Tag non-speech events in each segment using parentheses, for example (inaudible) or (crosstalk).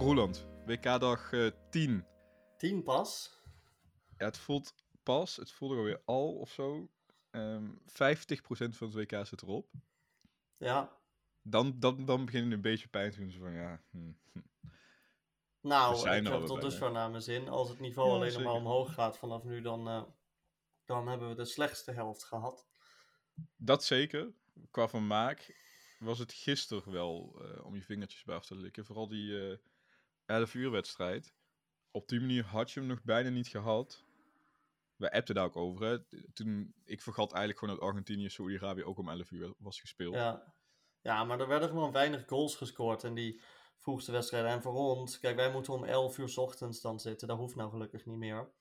Roland, WK-dag eh 10. 10 pas. Ja, het voelt pas, het voelt er alweer al of zo. Ehm 50% van het WK zit erop. Ja. Dan, dan, dan begin je een beetje pijn te doen. Van, ja, hm, hm. Nou, ik heb tot dusver naar mijn zin. Als het niveau Ja, alleen nog maar omhoog gaat vanaf nu, dan, eh, dan hebben we de slechtste helft gehad. Dat zeker. Qua vermaak was het gisteren wel eh, om je vingertjes bij af te likken. Vooral die eh 11 uur wedstrijd. Op die manier had je hem nog bijna niet gehad. We appten daar ook over. Toen, ik vergat eigenlijk gewoon dat Argentinië Saoedi-Arabië ook om 11 uur was gespeeld. Ja. ja, maar er werden gewoon weinig goals gescoord in die vroegste wedstrijden. En voor ons, kijk, wij moeten om 11 uur ochtends dan zitten. Dat hoeft nou gelukkig niet meer.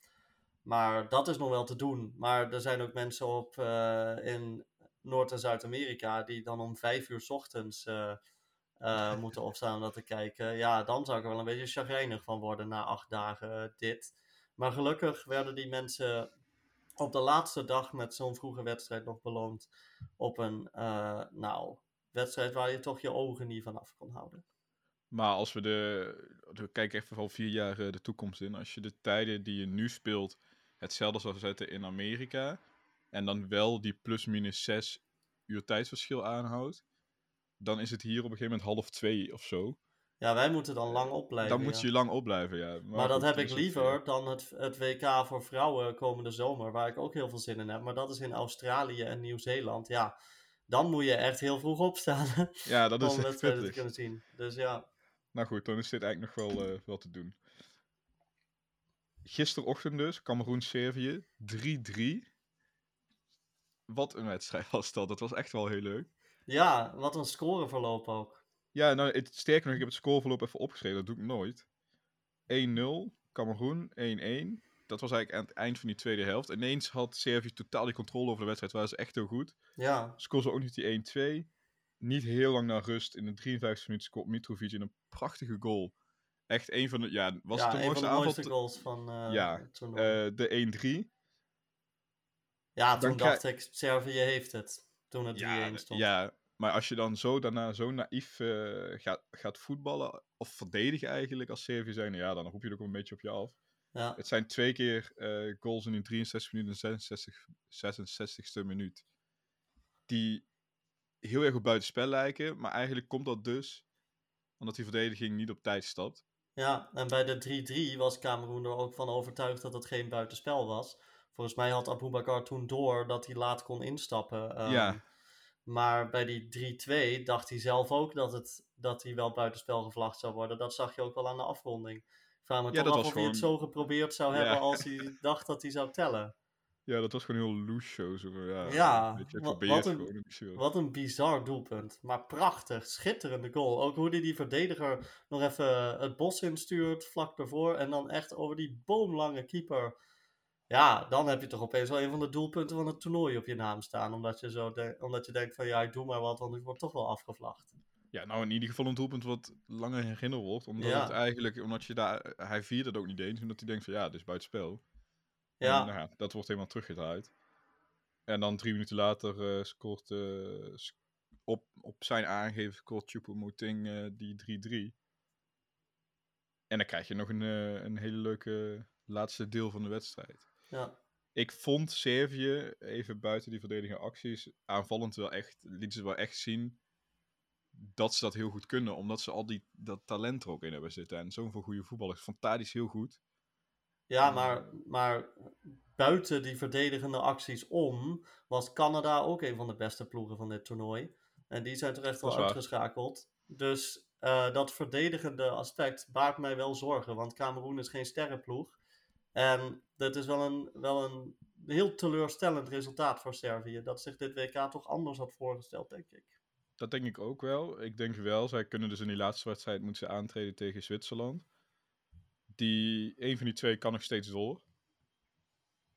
Maar dat is nog wel te doen. Maar er zijn ook mensen op eh, in Noord- en Zuid-Amerika die dan om 5 uur ochtends eh, eh, moeten opstaan om dat te kijken. Ja, dan zou ik er wel een beetje chagrijnig van worden na acht dagen eh, dit. Maar gelukkig werden die mensen op de laatste dag met zo'n vroege wedstrijd nog beloond op een, eh, nou, wedstrijd waar je toch je ogen niet van af kon houden. Maar als we de. We kijken even al vier jaar de toekomst in. Als je de tijden die je nu speelt hetzelfde zou zetten in Amerika. En dan wel die plus-minus zes uur tijdsverschil aanhoudt. Dan is het hier op een gegeven moment half twee of zo. Ja, wij moeten dan lang opblijven. dan moet je lang opblijven, ja. Maar dat heb ik het, liever eh, dan het, het WK voor vrouwen komende zomer, waar ik ook heel veel zin in heb. Maar dat is in Australië en Nieuw-Zeeland. Ja, dan moet je echt heel vroeg opstaan (laughs) Ja, dat is (laughs) om echt wedstrijden te kunnen zien. Dus ja, Nou goed, dan is dit eigenlijk nog wel, eh, wel te doen. Gisterochtend dus, Cameroen-Servië, 3-3. Wat een wedstrijd was dat. Dat was echt wel heel leuk. Ja wat een scoreverloop ook. Ja, nou, het, sterker nog, ik heb het scoreverloop even opgeschreven. Dat doe ik nooit. 1-0, Cameroen, 1-1. Dat was eigenlijk aan het eind van die tweede helft. Ineens had Servië totaal die controle over de wedstrijd. Waren ze echt heel goed. Ja, Scoorde ze ook niet die 1-2. Niet heel lang na rust. In de 53 minuten scoort Mitrovic in een prachtige goal. Echt een van de... Ja, was ja het de een van mooiste de aanval? mooiste goals van eh Ja. Eh, de 1-3. ja, toen dacht ik, Servië heeft het. Toen het 3-1 Ja, stond. ja, maar als je dan zo daarna zo naïef eh, gaat, gaat voetballen, of verdedigen eigenlijk als Servië zijn, ja, dan roep je het ook een beetje op je af. Ja. Het zijn twee keer eh, goals in die 63 minuten en 66, 66ste minuut. Die heel erg op buitenspel lijken, maar eigenlijk komt dat dus omdat die verdediging niet op tijd stapt. Ja, en bij de 3-3 was Cameroen er ook van overtuigd dat het geen buitenspel was. Volgens mij had Aboubakar toen door dat hij laat kon instappen. ehm, Ja. Maar bij die 3-2 dacht hij zelf ook dat, het, dat hij wel buitenspel gevlacht zou worden. Dat zag je ook wel aan de afronding. Ik vraag me Ja, toch af of hij het gewoon- zo geprobeerd zou Ja. hebben (laughs) als hij dacht dat hij zou tellen. Ja, dat was gewoon heel loose show. Zo, ja, Ja, een beetje wa- geprobeerd wat een- gewoon. Wat een bizar doelpunt. Maar prachtig, schitterende goal. Ook hoe hij die verdediger nog even het bos instuurt vlak daarvoor. En dan echt over die boomlange keeper. Ja, dan heb je toch opeens wel een van de doelpunten van het toernooi op je naam staan. Omdat je, zo de- omdat je denkt van ja, ik doe maar wat, want ik word toch wel afgevlacht. Ja, nou in ieder geval een doelpunt wat langer herinnerd wordt. Omdat Ja. het eigenlijk, omdat je daar, hij vierde het ook niet eens. Omdat hij denkt van ja, dit is buitenspel. Ja, En, nou ja, dat wordt helemaal teruggedraaid. En dan drie minuten later eh, scoort eh, op, op zijn aangeven scoort Choupo-Moting eh, die 3-3. En dan krijg je nog een, een hele leuke laatste deel van de wedstrijd. Ja. Ik vond Servië, even buiten die verdedigende acties, aanvallend wel echt, lieten ze wel echt zien dat ze dat heel goed kunnen. Omdat ze al die, dat talent er ook in hebben zitten. En zoveel goede voetballers. Van Tadic heel goed. ja maar, maar buiten die verdedigende acties om, was Canada ook een van de beste ploegen van dit toernooi. En die zijn toch echt Dat wel uitgeschakeld. Dus eh, dat verdedigende aspect baart mij wel zorgen. Want Cameroen is geen sterrenploeg. En dit is wel een, wel een heel teleurstellend resultaat voor Servië. Dat zich dit WK toch anders had voorgesteld, denk ik. Dat denk ik ook wel. Ik denk wel, zij kunnen dus in die laatste wedstrijd moeten ze aantreden tegen Zwitserland. Die, een van die twee kan nog steeds door.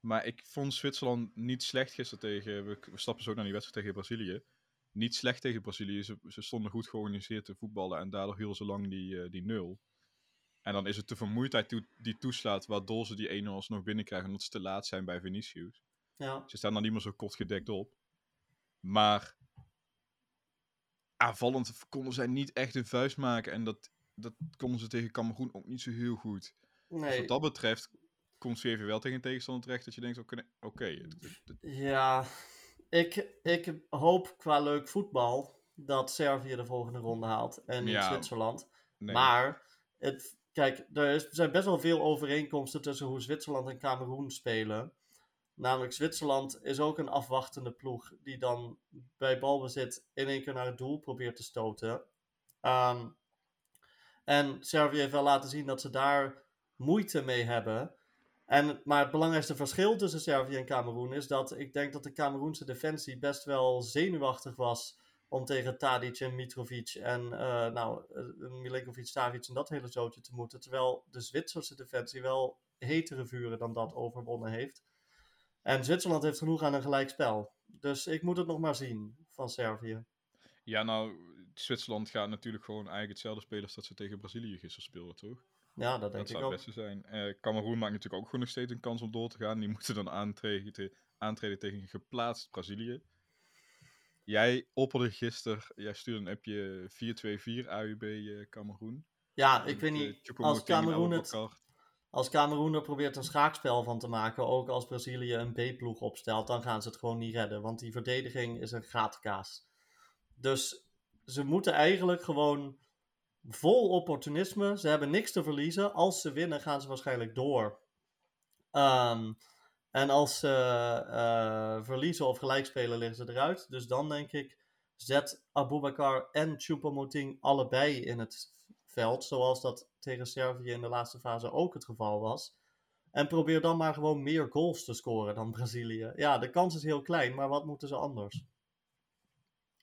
Maar ik vond Zwitserland niet slecht gisteren tegen, we, we stappen zo ook naar die wedstrijd tegen Brazilië. Niet slecht tegen Brazilië. Ze, ze stonden goed georganiseerd te voetballen en daardoor hielden ze lang die, eh, die nul. En dan is het de vermoeidheid die toeslaat, waardoor ze die 1-0 alsnog binnenkrijgen, omdat ze te laat zijn bij Vinicius. Ja, Ze staan dan niet meer zo kort gedekt op. Maar aanvallend konden zij niet echt een vuist maken. En dat dat konden ze tegen Cameroen ook niet zo heel goed. Dus Nee, wat dat betreft komt Servië wel tegen een tegenstander terecht dat je denkt, oké, ja, ik, ik hoop qua leuk voetbal dat Servië de volgende ronde haalt en niet Ja, Zwitserland. nee. Maar, het, kijk, er zijn best wel veel overeenkomsten tussen hoe Zwitserland en Cameroen spelen. Namelijk, Zwitserland is ook een afwachtende ploeg die dan bij balbezit in één keer naar het doel probeert te stoten. Ehm, en Servië heeft wel laten zien dat ze daar moeite mee hebben. En, maar het belangrijkste verschil tussen Servië en Cameroen is dat ik denk dat de Cameroense defensie best wel zenuwachtig was om tegen Tadic en Mitrovic en eh nou, eh, Milinkovic, Savic en dat hele zootje te moeten. Terwijl de Zwitserse defensie wel hetere vuren dan dat overwonnen heeft. En Zwitserland heeft genoeg aan een gelijkspel. Dus ik moet het nog maar zien van Servië. Ja, nou, Zwitserland gaat natuurlijk gewoon eigenlijk hetzelfde spelen als dat ze tegen Brazilië gisteren speelden, toch? Ja, dat denk Dat ik zou het ook. beste zijn. Eh Cameroen maakt natuurlijk ook gewoon nog steeds een kans om door te gaan. Die moeten dan aantreden, aantreden tegen een geplaatst Brazilië. Jij opperde gisteren, jij stuurde een appje 4-2-4 AUB eh Cameroen. Ja, ik weet niet. Als en Cameroen, het, als Cameroen er probeert een schaakspel van te maken, ook als Brazilië een B-ploeg opstelt, dan gaan ze het gewoon niet redden. Want die verdediging is een gaatkaas. Dus ze moeten eigenlijk gewoon vol opportunisme. Ze hebben niks te verliezen. Als ze winnen, gaan ze waarschijnlijk door. Ehm, en als ze eh, verliezen of gelijk spelen, liggen ze eruit. Dus dan denk ik, zet Aboubakar en Choupo-Moting allebei in het veld. Zoals dat tegen Servië in de laatste fase ook het geval was. En probeer dan maar gewoon meer goals te scoren dan (laughs) Brazilië. Ja, de kans is heel klein, maar wat moeten ze anders?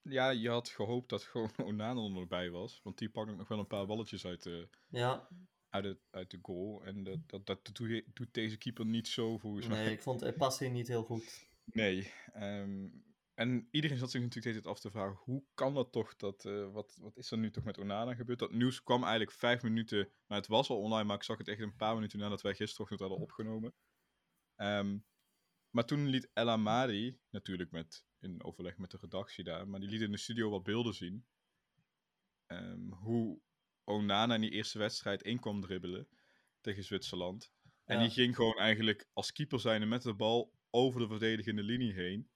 Ja, je had gehoopt dat gewoon (laughs) Onana er nog bij was. Want die pakt nog wel een paar balletjes uit de, Ja, uit de, uit de goal. En dat, dat, dat doet, deze keeper niet zo, volgens mij. nee, ik vond Epassi niet heel goed. Nee. ehm, en iedereen zat zich natuurlijk tijd af te vragen, hoe kan dat toch? Dat, eh, wat, wat is er nu toch met Onana gebeurd? Dat nieuws kwam eigenlijk vijf minuten, maar het was al online, maar ik zag het echt een paar minuten nadat wij gisteren het hadden opgenomen. Ehm, maar toen liet El Amadi, natuurlijk met, in overleg met de redactie daar, maar die liet in de studio wat beelden zien. ehm, hoe Onana in die eerste wedstrijd in kwam dribbelen tegen Zwitserland. En Ja. die ging gewoon eigenlijk als keeper zijnde met de bal over de verdedigende linie heen.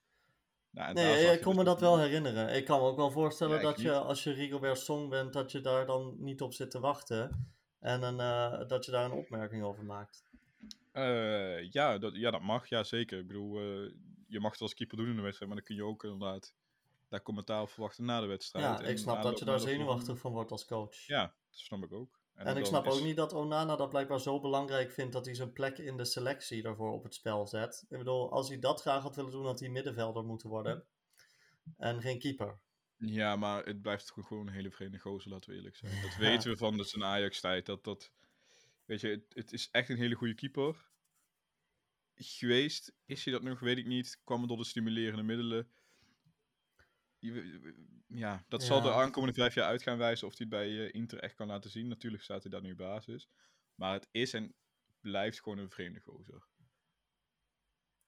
Nou, Nee, ik kon me dat wel herinneren. Ik kan me ook wel voorstellen Ja, dat je, als je Rigobert Song bent, dat je daar dan niet op zit te wachten. En een, eh, dat je daar een opmerking over maakt. Eh, ja, dat, ja, dat mag, ja zeker. Ik bedoel, eh, je mag het als keeper doen in de wedstrijd, maar dan kun je ook inderdaad daar commentaar op verwachten na de wedstrijd. Ja, ik snap na dat je daar zenuwachtig van wordt als coach. Ja, dat snap ik ook. En ik snap is- ook niet dat Onana dat blijkbaar zo belangrijk vindt dat hij zijn plek in de selectie daarvoor op het spel zet. Ik bedoel, als hij dat graag had willen doen, had hij middenvelder moeten worden. En geen keeper. Ja, maar het blijft gewoon- een hele vreemde gozer, laten we eerlijk zijn. Dat (laughs) weten we van de zijn Ajax-tijd. Dat, dat, weet je, het, het is echt een hele goede keeper. Geweest, is hij dat nog, weet ik niet. Kwam door de stimulerende middelen. Ja, dat zal de aankomende vijf jaar uit gaan wijzen of hij het bij eh, Inter echt kan laten zien. Natuurlijk staat hij daar nu basis. Maar het is en blijft gewoon een vreemde gozer.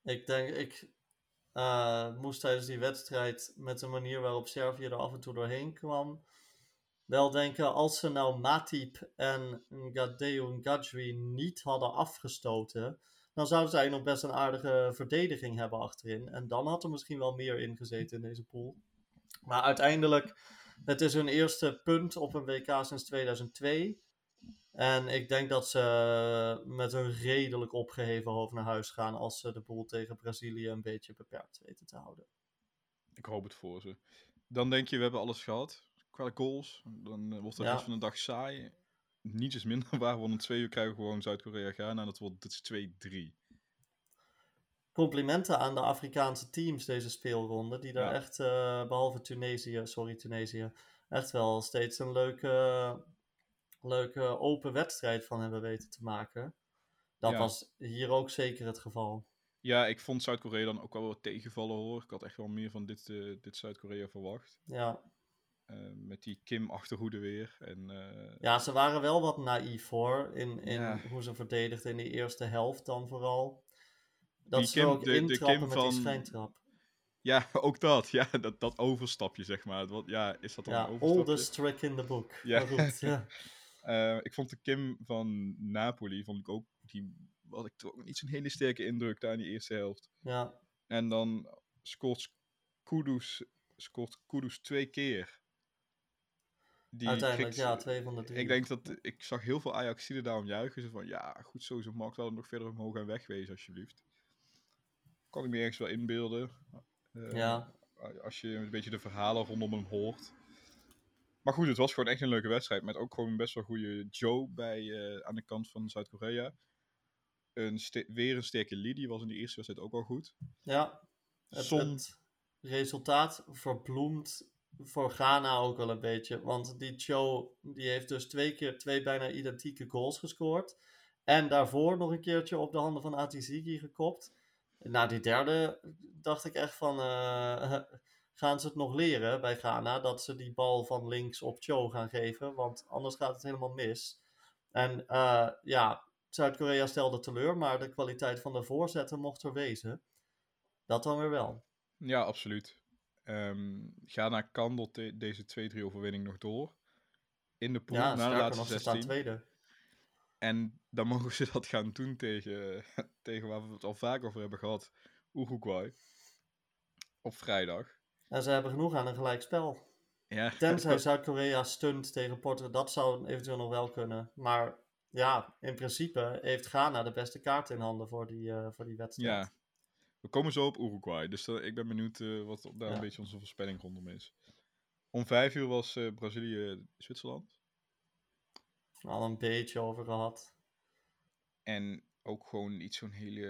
Ik denk, ik eh, moest tijdens die wedstrijd met de manier waarop Servië er af en toe doorheen kwam, wel denken, als ze nou Matip en Gadeo Gadri niet hadden afgestoten, dan zouden zij nog best een aardige verdediging hebben achterin. En dan had er misschien wel meer ingezeten in deze pool. Maar uiteindelijk, het is hun eerste punt op een WK sinds 2002. En ik denk dat ze met een redelijk opgeheven hoofd naar huis gaan als ze de boel tegen Brazilië een beetje beperkt weten te houden. Ik hoop het voor ze. Dan denk je, we hebben alles gehad. Qua goals. Dan eh, wordt de Ja. rest van de dag saai. Niets is minder (laughs) waar. Want om twee uur krijgen we gewoon Zuid-Korea gaan. En dat wordt dit is 2-3. Complimenten aan de Afrikaanse teams deze speelronde, die daar Ja. echt, eh, behalve Tunesië, sorry Tunesië, echt wel steeds een leuke, leuke open wedstrijd van hebben weten te maken. Dat Ja. was hier ook zeker het geval. Ja, ik vond Zuid-Korea dan ook wel wat tegenvallen hoor. Ik had echt wel meer van dit, eh, dit Zuid-Korea verwacht. Ja. Eh, met die Kim achterhoede weer. En, ja, ze waren wel wat naïef hoor, in, in Ja. hoe ze verdedigden in die eerste helft dan vooral. Dat Die ze Kim- ook de- de Kim van- schijntrap. ja, (laughs) ook dat. Ja, dat, dat overstapje zeg maar. Wat, ja, is dat dan Ja, een overstapje? oldest trick in the book. Ja. Goed, ja. (laughs) Eh, ik vond de Kim van Napoli, vond ik ook, die had ik toch niet zo'n hele sterke indruk daar in die eerste helft. Ja, En dan scoort Kudus, scoort Kudus twee keer. Die uiteindelijk ja, twee van de drie. Ik denk dat, ik zag heel veel Ajaxiden daarom juichen. Zo van, ja, goed zo, ze mag wel nog verder omhoog en wegwezen, alsjeblieft. Kan ik me ergens wel inbeelden. Eh, Ja, Als je een beetje de verhalen rondom hem hoort. Maar goed, het was gewoon echt een leuke wedstrijd. Met ook gewoon best wel goede Joe bij, eh, aan de kant van Zuid-Korea. Een weer een sterke Lee, die was in die eerste wedstrijd ook al goed. ja. Het, resultaat verbloemt voor Ghana ook wel een beetje. Want die Cho die heeft dus twee keer twee bijna identieke goals gescoord. En daarvoor nog een keertje op de handen van Atizigi gekopt. Na die derde dacht ik echt van... eh, (laughs) gaan ze het nog leren bij Ghana? Dat ze die bal van links op Cho gaan geven. Want anders gaat het helemaal mis. En eh, ja, Zuid-Korea stelde teleur. Maar de kwaliteit van de voorzetten mocht er wezen. Dat dan weer wel. Ja, absoluut. Ehm Ghana kan tot de- deze 2-3 overwinning nog door. In de pool, Ja, na de laatste nog, ze staan 16. tweede. En dan (laughs) mogen ze dat gaan doen tegen, (laughs) tegen waar we het al vaak over hebben gehad. Uruguay. Op vrijdag. En ze hebben genoeg aan een gelijkspel. Ja, Tenzij (laughs) Zuid-Korea stunt tegen Portugal, dat zou eventueel nog wel kunnen. Maar ja, in principe heeft Ghana de beste kaart in handen voor die, eh, voor die wedstrijd. ja. We komen zo op Uruguay. Dus eh, ik ben benieuwd eh, wat daar Ja. een beetje onze voorspelling rondom is. Om vijf uur was Brazilië-Zwitserland. Al een beetje over gehad. En ook gewoon iets zo'n hele.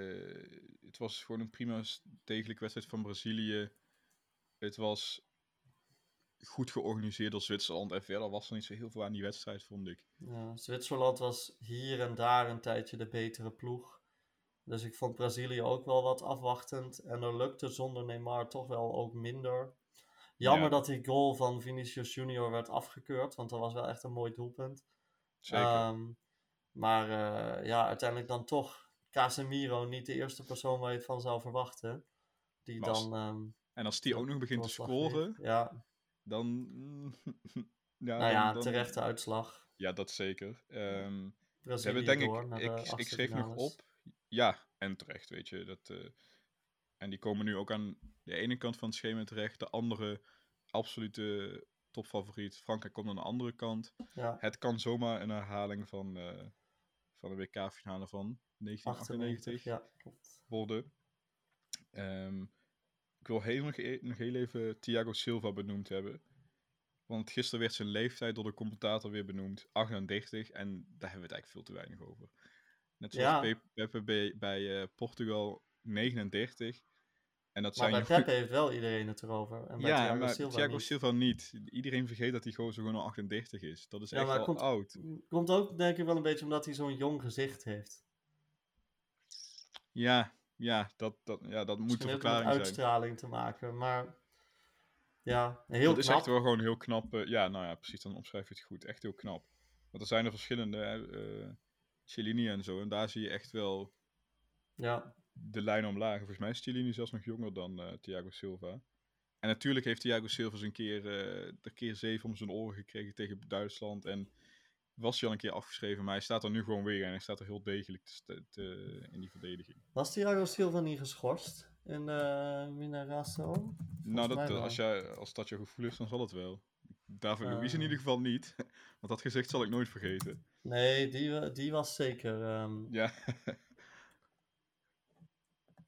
Het was gewoon een prima degelijke wedstrijd van Brazilië. Het was goed georganiseerd door Zwitserland. En verder was er niet zo heel veel aan die wedstrijd, vond ik. Ja, Zwitserland was hier en daar een tijdje de betere ploeg. Dus ik vond Brazilië ook wel wat afwachtend. En er lukte zonder Neymar toch wel ook minder. Jammer Ja. dat die goal van Vinicius Junior werd afgekeurd. Want dat was wel echt een mooi doelpunt. Zeker. Ehm, maar eh, ja, uiteindelijk dan toch Casemiro niet de eerste persoon waar je het van zou verwachten. Die Was- dan. ehm, en als die ook nog begint te scoren. Ja, dan. (laughs) ja, nou ja, dan- dan- terechte uitslag. Ja, dat zeker. Ehm, Brazilië hebben denk door ik. de Ik, schreef nog op. Ja, en terecht, weet je. Dat, eh, en die komen nu ook aan de ene kant van het schema terecht. De andere absolute topfavoriet. Frankrijk komt aan de andere kant. Ja, Het kan zomaar een herhaling van, eh, van de WK-finale van 1998 98. Ja, klopt. worden. Ehm, ik wil heel nog, e- nog heel even Thiago Silva benoemd hebben. Want gisteren werd zijn leeftijd door de commentator weer benoemd. 38. En daar hebben we het eigenlijk veel te weinig over. Net zoals Ja. Pe- Pepe bij, bij eh, Portugal 39. En dat Maar zijn bij Pepe heeft wel iedereen het erover. En bij ja, Thiago maar Silva Thiago niet. Silva niet. Iedereen vergeet dat hij gewoon zo gewoon al 38 is. Dat is Ja, echt wel komt- oud. Komt ook denk ik wel een beetje omdat hij zo'n jong gezicht heeft. Ja, ja, dat, dat, ja, dat moet de het met verklaring zijn. uitstraling te maken. Maar ja, heel dat is echt wel gewoon heel knap. eh, ja, nou ja, precies, dan omschrijf je het goed. Echt heel knap. Want er zijn er verschillende, Cellini en zo. En daar zie je echt wel Ja, de lijn omlaag. Volgens mij is Cellini zelfs nog jonger dan eh, Thiago Silva. En natuurlijk heeft Thiago Silva een keer, eh de keer zeven om zijn oren gekregen tegen Duitsland. En was hij al een keer afgeschreven, maar hij staat er nu gewoon weer. En hij staat er heel degelijk te, te- in die verdediging. was Thiago Silva niet geschorst in uh, Minarasso? nou, dat, als, jij, als dat je gevoel is, dan zal het wel. David Luiz in Eh. ieder geval niet. (laughs) Want dat gezicht zal ik nooit vergeten. Nee, die, die was zeker. ehm, Ja.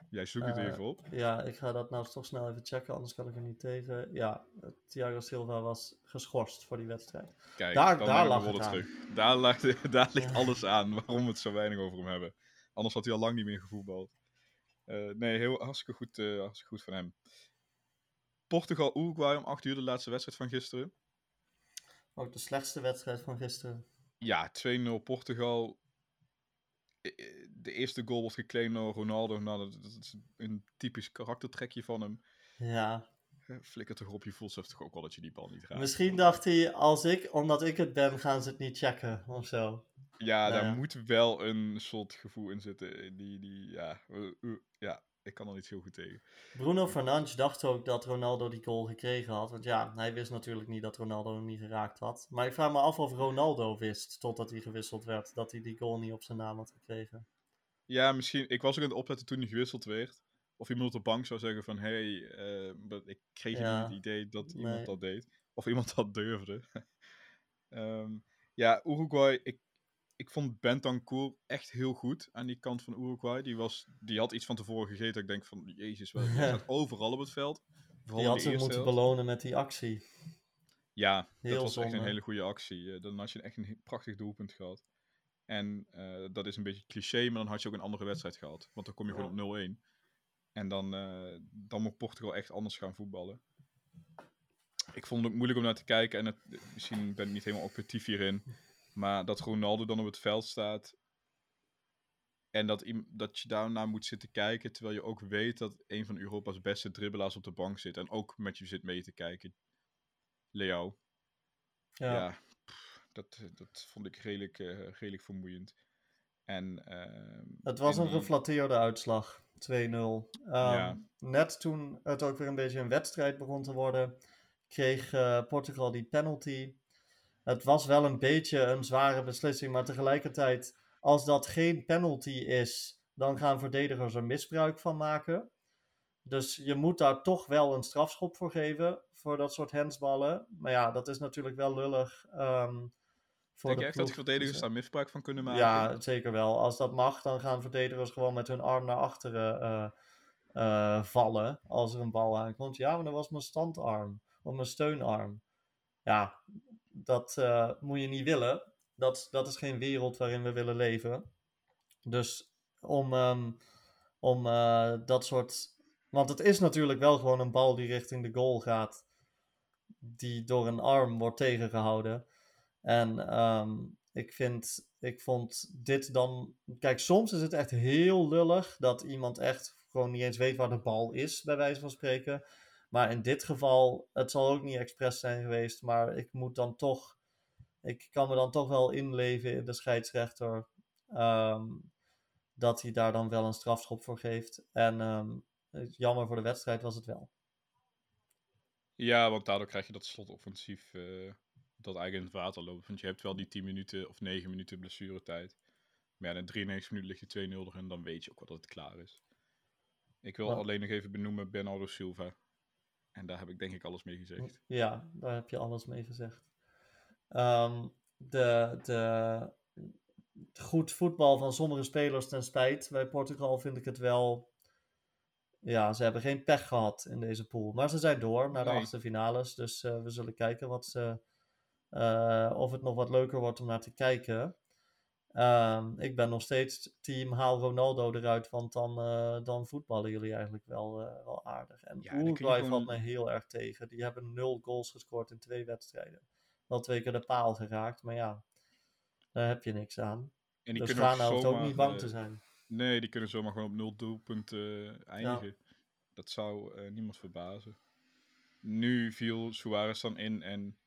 Jij zoekt het Eh, even op. ja, ik ga dat nou toch snel even checken, anders kan ik er niet tegen. Ja, Thiago Silva was geschorst voor die wedstrijd. Kijk, daar- daar lag het aan. terug. Daar, lag, (laughs) daar ligt alles aan waarom we het zo weinig over hem hebben. Anders had hij al lang niet meer gevoetbald. Eh, nee, heel hartstikke goed, eh, hartstikke goed van hem. Portugal-Uruguay om 8 uur, de laatste wedstrijd van gisteren. Ook de slechtste wedstrijd van gisteren. Ja, 2-0 Portugal. De eerste goal wordt geclaimd door Ronaldo. Nou, dat, dat is een typisch karaktertrekje van hem. Ja, Flikker toch op, je voelt zelf toch ook wel dat je die bal niet raakt. misschien dacht hij, als ik, omdat ik het ben, gaan ze het niet checken of zo. Ja, Nou daar ja. moet wel een soort gevoel in zitten. Die, die, ja, eh, eh, ja. Ik kan er niet heel goed tegen. Bruno Fernandes dacht ook dat Ronaldo die goal gekregen had. Want ja, hij wist natuurlijk niet dat Ronaldo hem niet geraakt had. Maar ik vraag me af of Ronaldo wist, totdat hij gewisseld werd, dat hij die goal niet op zijn naam had gekregen. Ja, misschien. Ik was ook aan het opletten toen hij gewisseld werd. Of iemand op de bank zou zeggen van, hé, hey, uh, ik kreeg Ja. niet het idee dat iemand Nee. dat deed. Of iemand (laughs) dat durfde. (laughs) Ehm, ja, Uruguay, ik, ik vond Bentancur echt heel goed aan die kant van Uruguay. Die, was, die had iets van tevoren gegeten. Ik denk van, jezus, wel, staat overal op het veld. Vooral Die had ze moeten helft. belonen met die actie. Ja, Heel dat was echt een hele goede actie. Eh, Dan had je echt een prachtig doelpunt gehad. En eh, dat is een beetje cliché, maar dan had je ook een andere wedstrijd gehad. Want dan kom je gewoon op 0-1. En dan, eh, dan moet Portugal echt anders gaan voetballen. Ik vond het ook moeilijk om naar te kijken. En het, misschien ben ik niet helemaal objectief hierin. Maar dat Ronaldo dan op het veld staat. En dat, dat je daarnaar moet zitten kijken. Terwijl je ook weet dat een van Europa's beste dribbelaars op de bank zit. En ook met je zit mee te kijken. Leo. Ja. Ja, pff, dat, dat vond ik redelijk, eh, redelijk vermoeiend. En, ehm, Het was en een die- geflatteerde uitslag. 2-0. Ehm, Ja. Net toen het ook weer een beetje een wedstrijd begon te worden, kreeg eh, Portugal die penalty. Het was wel een beetje een zware beslissing, maar tegelijkertijd, als dat geen penalty is, dan gaan verdedigers er misbruik van maken. Dus je moet daar toch wel een strafschop voor geven, voor dat soort handsballen. Maar ja, dat is natuurlijk wel lullig. ehm, voor Denk de je echt dat ploeg. verdedigers Dus, daar misbruik van kunnen maken? ja, zeker wel. Als dat mag, dan gaan verdedigers gewoon met hun arm naar achteren eh, eh, vallen als er een bal aankomt. Ja, maar dat was mijn standarm of mijn steunarm. Ja, dat eh, moet je niet willen. Dat, dat is geen wereld waarin we willen leven. Dus om, ehm, om eh, dat soort. Want het is natuurlijk wel gewoon een bal die richting de goal gaat, die door een arm wordt tegengehouden. En ehm, ik, vind, ik vond dit dan. Kijk, soms is het echt heel lullig dat iemand echt gewoon niet eens weet waar de bal is, bij wijze van spreken. Maar in dit geval, het zal ook niet expres zijn geweest, maar ik moet dan toch. Ik kan me dan toch wel inleven in de scheidsrechter. ehm, dat hij daar dan wel een strafschop voor geeft. En ehm, jammer voor de wedstrijd was het wel. Ja, want daardoor krijg je dat slotoffensief eh, dat eigenlijk in het water loopt. Want je hebt wel die 10 minuten of 9 minuten blessuretijd. Maar ja, in 93 minuten lig je 2-0 erin, dan weet je ook wel dat het klaar is. Ik wil Ja. alleen nog even benoemen Bernardo Silva. En daar heb ik denk ik alles mee gezegd. Ja, daar heb je alles mee gezegd. Ehm, de, de goed voetbal van sommige spelers ten spijt. Bij Portugal vind ik het wel. Ja, ze hebben geen pech gehad in deze pool. Maar ze zijn door naar de Nee. achtste finales. Dus eh, we zullen kijken wat ze, eh, of het nog wat leuker wordt om naar te kijken. Ehm, ik ben nog steeds team haal Ronaldo eruit, want dan, eh, dan voetballen jullie eigenlijk wel, eh, wel aardig. En Ja, Uruguay gewoon- valt mij heel erg tegen. Die hebben nul goals gescoord in twee wedstrijden. Wel twee keer de paal geraakt, maar ja, daar heb je niks aan. En die Dus Ghana hoeft ook niet bang eh, te zijn. Nee, die kunnen zomaar gewoon op nul doelpunten eh, eindigen. Dat zou eh, niemand verbazen. Nu viel Suarez dan in en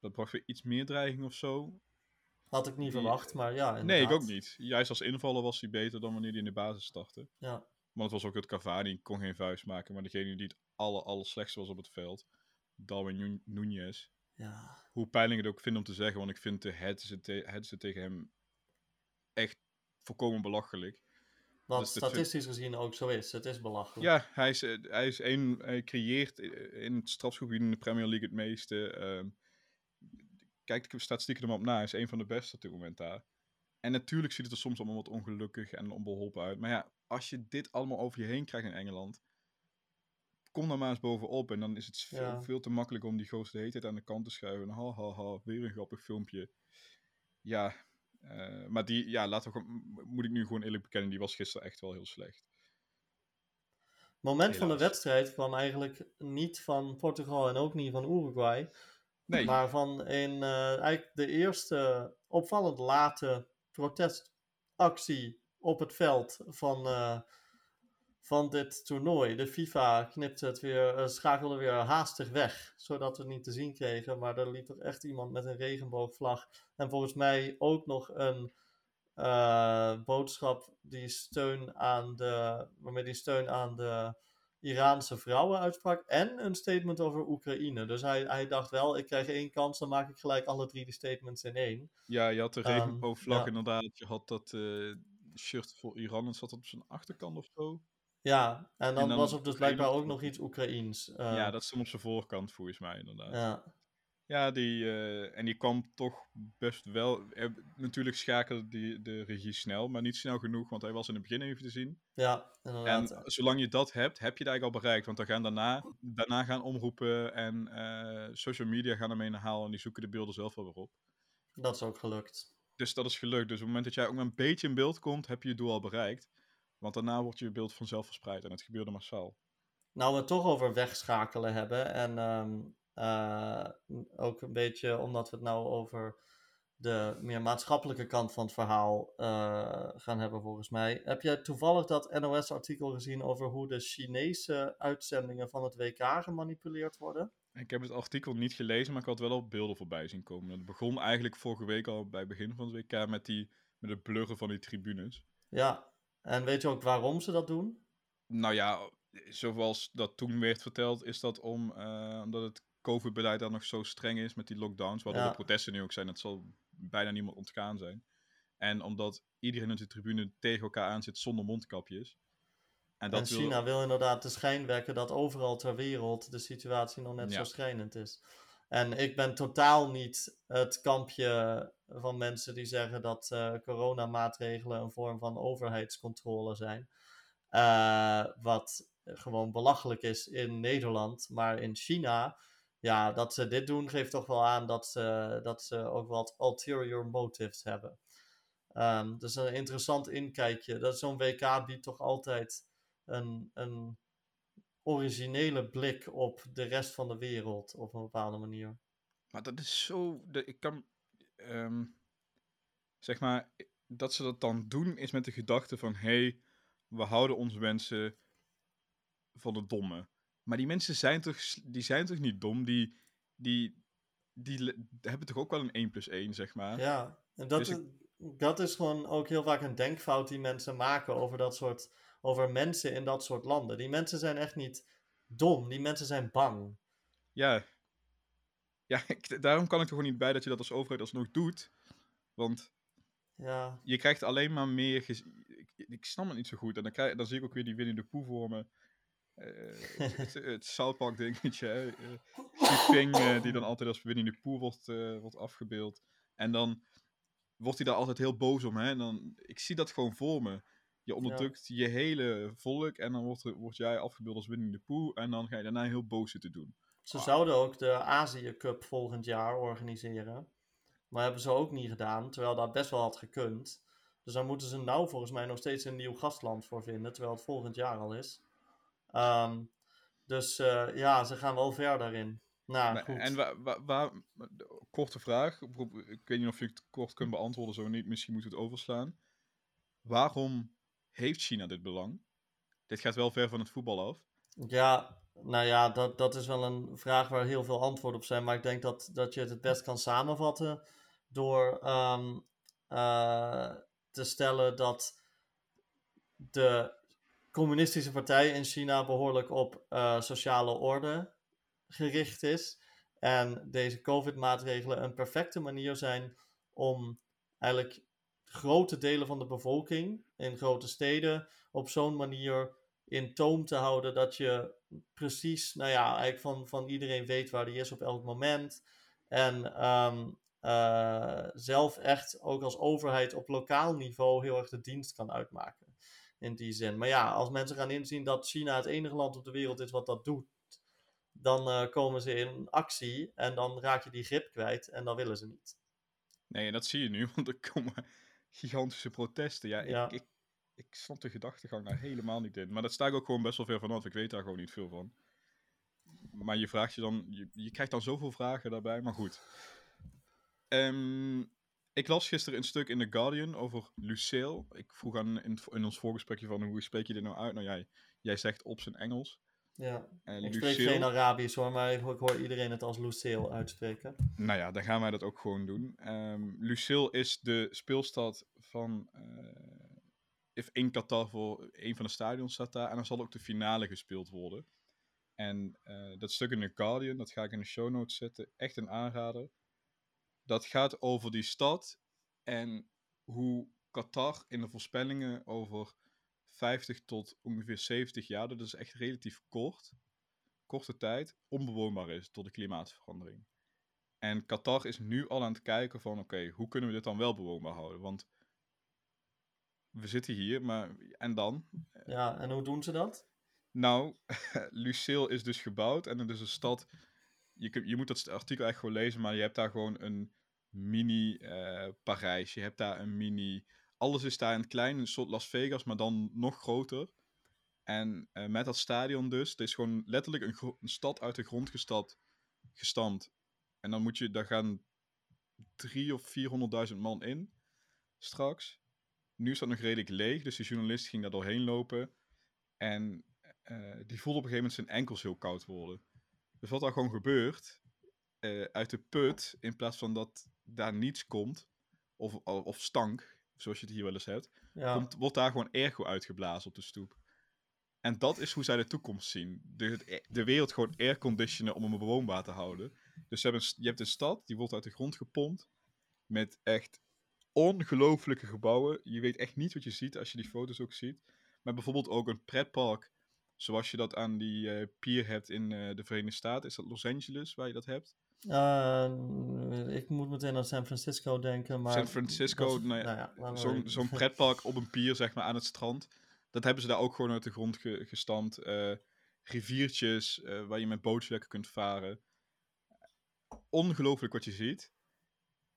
dat bracht weer iets meer dreiging of zo. Had ik niet die- verwacht, maar ja. Nee, ik ook niet. Juist als invaller was hij beter dan wanneer hij in de basis startte. Ja, Want het was ook het Cavani, kon geen vuist maken. Maar degene die het aller, aller slechtste was op het veld, Darwin Nu- Nunez. ja. Hoe pijnlijk het ook vind om te zeggen, want ik vind de headset, te tegen hem echt volkomen belachelijk. Wat Dus statistisch gezien ook zo is. Het is belachelijk. Ja, hij, is, eh, hij, is één, hij creëert eh, in het strafschopgebied in de Premier League het meeste. ehm, kijk de statistieken er maar op na, is een van de beste op dit moment daar. En natuurlijk ziet het er soms allemaal wat ongelukkig en onbeholpen uit. Maar ja, als je dit allemaal over je heen krijgt in Engeland, kom dan maar eens bovenop. En dan is het veel, Ja. veel te makkelijk om die gozer de hele tijd aan de kant te schuiven. Ha, ha, ha, weer een grappig filmpje. Ja, eh, maar die, ja, laten we gewoon, moet ik nu gewoon eerlijk bekennen, die was gisteren echt wel heel slecht. moment van de wedstrijd kwam eigenlijk niet van Portugal en ook niet van Uruguay. Nee, Maar van een, eh, eigenlijk de eerste opvallend late protestactie op het veld van, eh, van dit toernooi. De FIFA knipte het weer, eh, schakelde weer haastig weg, zodat we het niet te zien kregen. Maar er liep er echt iemand met een regenboogvlag. En volgens mij ook nog een boodschap die steun aan de, waarmee die steun aan de Iraanse vrouwen uitsprak. En een statement over Oekraïne. Dus hij, hij dacht wel, ik krijg één kans, dan maak ik gelijk alle drie die statements in één. Ja, je had de Ehm, regenboogvlag ja. inderdaad. Je had dat eh, shirt voor Iran en zat dat op zijn achterkant of zo. Ja, en dan, dan was er dus blijkbaar ook nog iets Oekraïens. eh, ja, dat stond op zijn voorkant volgens mij inderdaad. Ja, ja. die, eh, en die kwam toch best wel... eh, natuurlijk schakelde die, de regie snel, maar niet snel genoeg, want hij was in het begin even te zien. Ja, En inderdaad. zolang je dat hebt, heb je het eigenlijk al bereikt. Want dan gaan daarna, daarna gaan omroepen en eh, social media gaan ermee naar haal en die zoeken de beelden zelf wel weer op. Dat is ook gelukt. Dus dat is gelukt. Dus op het moment dat jij ook maar een beetje in beeld komt, heb je je doel al bereikt. Want daarna wordt je beeld vanzelf verspreid en het gebeurde massaal. Nou, we het toch over wegschakelen hebben. En ehm, eh, ook een beetje omdat we het nou over de meer maatschappelijke kant van het verhaal eh, gaan hebben, volgens mij. Heb jij toevallig dat NOS-artikel gezien over hoe de Chinese uitzendingen van het WK gemanipuleerd worden? Ik heb het artikel niet gelezen, maar ik had wel al beelden voorbij zien komen. Het begon eigenlijk vorige week al bij het begin van het WK met, die, met het blurren van die tribunes. Ja, en weet je ook waarom ze dat doen? Nou ja, zoals dat toen werd verteld, is dat om, eh, omdat het COVID-beleid daar nog zo streng is met die lockdowns, waardoor Ja. de protesten nu ook zijn, dat zal bijna niemand ontgaan zijn. En omdat iedereen op de tribune tegen elkaar aan zit zonder mondkapjes. En dat en China wil inderdaad de schijn wekken dat overal ter wereld de situatie nog net Ja. zo schrijnend is. En ik ben totaal niet het kampje van mensen die zeggen dat eh, coronamaatregelen een vorm van overheidscontrole zijn. Eh, wat gewoon belachelijk is in Nederland. Maar in China, ja, dat ze dit doen geeft toch wel aan dat ze, dat ze ook wat ulterior motives hebben. Ehm dus een interessant inkijkje. Dat Zo'n WK biedt toch altijd een, een originele blik op de rest van de wereld op een bepaalde manier. Maar dat is zo. Ik kan. ehm, zeg maar. Dat ze dat dan doen is met de gedachte van: hé, hey, we houden onze mensen van de domme. Maar die mensen zijn toch, die zijn toch niet dom? Die, die, die, hebben toch ook wel een 1 plus 1, zeg maar? Ja, en dat, Dus is, dat is gewoon ook heel vaak een denkfout die mensen maken over dat soort, over mensen in dat soort landen. Die mensen zijn echt niet dom, die mensen zijn bang. Ja. Ja, (laughs) ik- daarom kan ik er gewoon niet bij dat je dat als overheid alsnog doet. Want Ja, je krijgt alleen maar meer. Ik, ik snap het niet zo goed. En dan, krijg, dan zie ik ook weer die Winnie de Pooh voor me. Eh, het, het, het South Park dingetje. hè. Eh, Ping, eh, die dan altijd als Winnie de Pooh wordt, wordt afgebeeld. En dan wordt hij daar altijd heel boos om. Hè? En dan, ik zie dat gewoon voor me. Je onderdrukt je hele volk en dan wordt, word jij afgebeeld als Winnie de Pooh. En dan ga je daarna heel boos zitten doen. ze zouden ook de Azië Cup volgend jaar organiseren. Maar hebben ze ook niet gedaan, terwijl dat best wel had gekund. Dus daar moeten ze nou volgens mij nog steeds een nieuw gastland voor vinden, terwijl het volgend jaar al is. Ehm, dus eh, ja, ze gaan wel ver daarin. Nou, goed. en waar, waar, waar- korte vraag. Ik weet niet of je het kort kunt beantwoorden, zo niet. Misschien moeten we het overslaan. Waarom heeft China dit belang? Dit gaat wel ver van het voetbal af. Ja, nou ja, dat, dat is wel een vraag waar heel veel antwoorden op zijn. Maar ik denk dat, dat je het het best kan samenvatten door ehm, eh, te stellen dat de communistische partij in China behoorlijk op eh, sociale orde gericht is. En deze COVID-maatregelen een perfecte manier zijn om eigenlijk grote delen van de bevolking in grote steden op zo'n manier in toom te houden dat je precies, nou ja, eigenlijk van, van iedereen weet waar die is op elk moment. En ehm, eh, zelf echt ook als overheid op lokaal niveau heel erg de dienst kan uitmaken. In die zin. Maar ja, als mensen gaan inzien dat China het enige land op de wereld is wat dat doet, dan eh, komen ze in actie en dan raak je die grip kwijt en dan willen ze niet. Nee, en dat zie je nu, (laughs) want er komen gigantische protesten. Ja, ik, Ja. Ik, ik snap de gedachtegang daar helemaal niet in. Maar dat sta ik ook gewoon best wel ver vanaf. Ik weet daar gewoon niet veel van. Maar je vraagt je dan, je, je krijgt dan zoveel vragen daarbij, maar goed. Ehm, ik las gisteren een stuk in The Guardian over Lucille. Ik vroeg aan in, in ons voorgesprekje van hoe spreek je dit nou uit? Nou jij, jij zegt op zijn Engels. Ja. En Ik spreek geen Arabisch hoor, maar ik, hoor iedereen het als Lucille uitspreken. Nou ja, dan gaan wij dat ook gewoon doen. Ehm Lucille is de speelstad van. eh, if- in Qatar voor een van de stadions staat daar. En dan zal ook de finale gespeeld worden. En eh, dat stuk in The Guardian, dat ga ik in de show notes zetten. Echt een aanrader. Dat gaat over die stad en hoe Qatar in de voorspellingen over 50 tot ongeveer 70 jaar, dat is echt relatief kort, korte tijd, onbewoonbaar is door de klimaatverandering. En Qatar is nu al aan het kijken van, oké, hoe kunnen we dit dan wel bewoonbaar houden? Want we zitten hier, maar en dan? Ja, en hoe doen ze dat? Nou, (laughs) Lucille is dus gebouwd en het is een stad. Je, je moet dat artikel echt gewoon lezen, maar je hebt daar gewoon een mini eh, Parijs. Je hebt daar een mini. Alles is daar in het klein, een soort Las Vegas, maar dan nog groter. En eh, met dat stadion dus, het is gewoon letterlijk een stad uit de grond gestapt, gestampt. En dan moet je, daar gaan drie of 400.000 man in straks. Nu is dat nog redelijk leeg, dus de journalist ging daar doorheen lopen. En eh, die voelde op een gegeven moment zijn enkels heel koud worden. Dus wat daar gewoon gebeurt, eh, uit de put, in plaats van dat daar niets komt, of, of stank, zoals je het hier wel eens hebt, Ja, komt, wordt daar gewoon ergo uitgeblazen op de stoep. En dat is hoe zij de toekomst zien. De, de wereld gewoon airconditionen om hem bewoonbaar te houden. Dus ze hebben, een je hebt een stad, die wordt uit de grond gepompt. Met echt ongelooflijke gebouwen. Je weet echt niet wat je ziet als je die foto's ook ziet. Maar bijvoorbeeld ook een pretpark. Zoals je dat aan die eh, pier hebt in eh, de Verenigde Staten. Is dat Los Angeles waar je dat hebt? Eh, ik moet meteen aan San Francisco denken, maar... San Francisco, nou ja, we Zo'n pretpark op een pier, zeg maar, aan het strand. Dat hebben ze daar ook gewoon uit de grond ge- gestampt. Riviertjes waar je met bootjes lekker kunt varen. Ongelooflijk wat je ziet.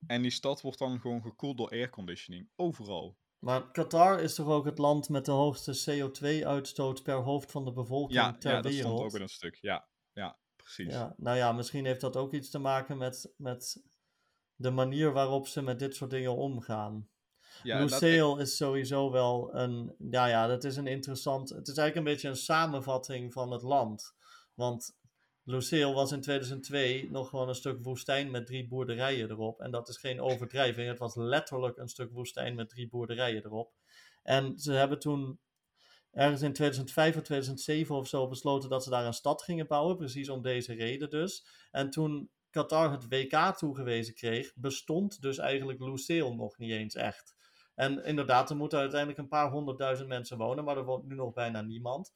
En die stad wordt dan gewoon gekoeld door airconditioning. Overal. Maar Qatar is toch ook het land met de hoogste CO2-uitstoot per hoofd van de bevolking Ja, ter ja dat wereld? stond ook in een stuk. Ja, ja precies. Ja, nou ja, misschien heeft dat ook iets te maken met, met de manier waarop ze met dit soort dingen omgaan. Ja, Lucille is sowieso wel een, ja ja, dat is een interessant, het is eigenlijk een beetje een samenvatting van het land. Want Lucille was in 2002 nog gewoon een stuk woestijn met drie boerderijen erop. En dat is geen overdrijving, het was letterlijk een stuk woestijn met drie boerderijen erop. En ze hebben toen ergens in 2005 of 2007 of zo besloten dat ze daar een stad gingen bouwen, precies om deze reden dus. En toen Qatar het WK toegewezen kreeg, bestond dus eigenlijk Lucille nog niet eens echt. En inderdaad, er moeten uiteindelijk een paar honderdduizend mensen wonen, maar er woont nu nog bijna niemand.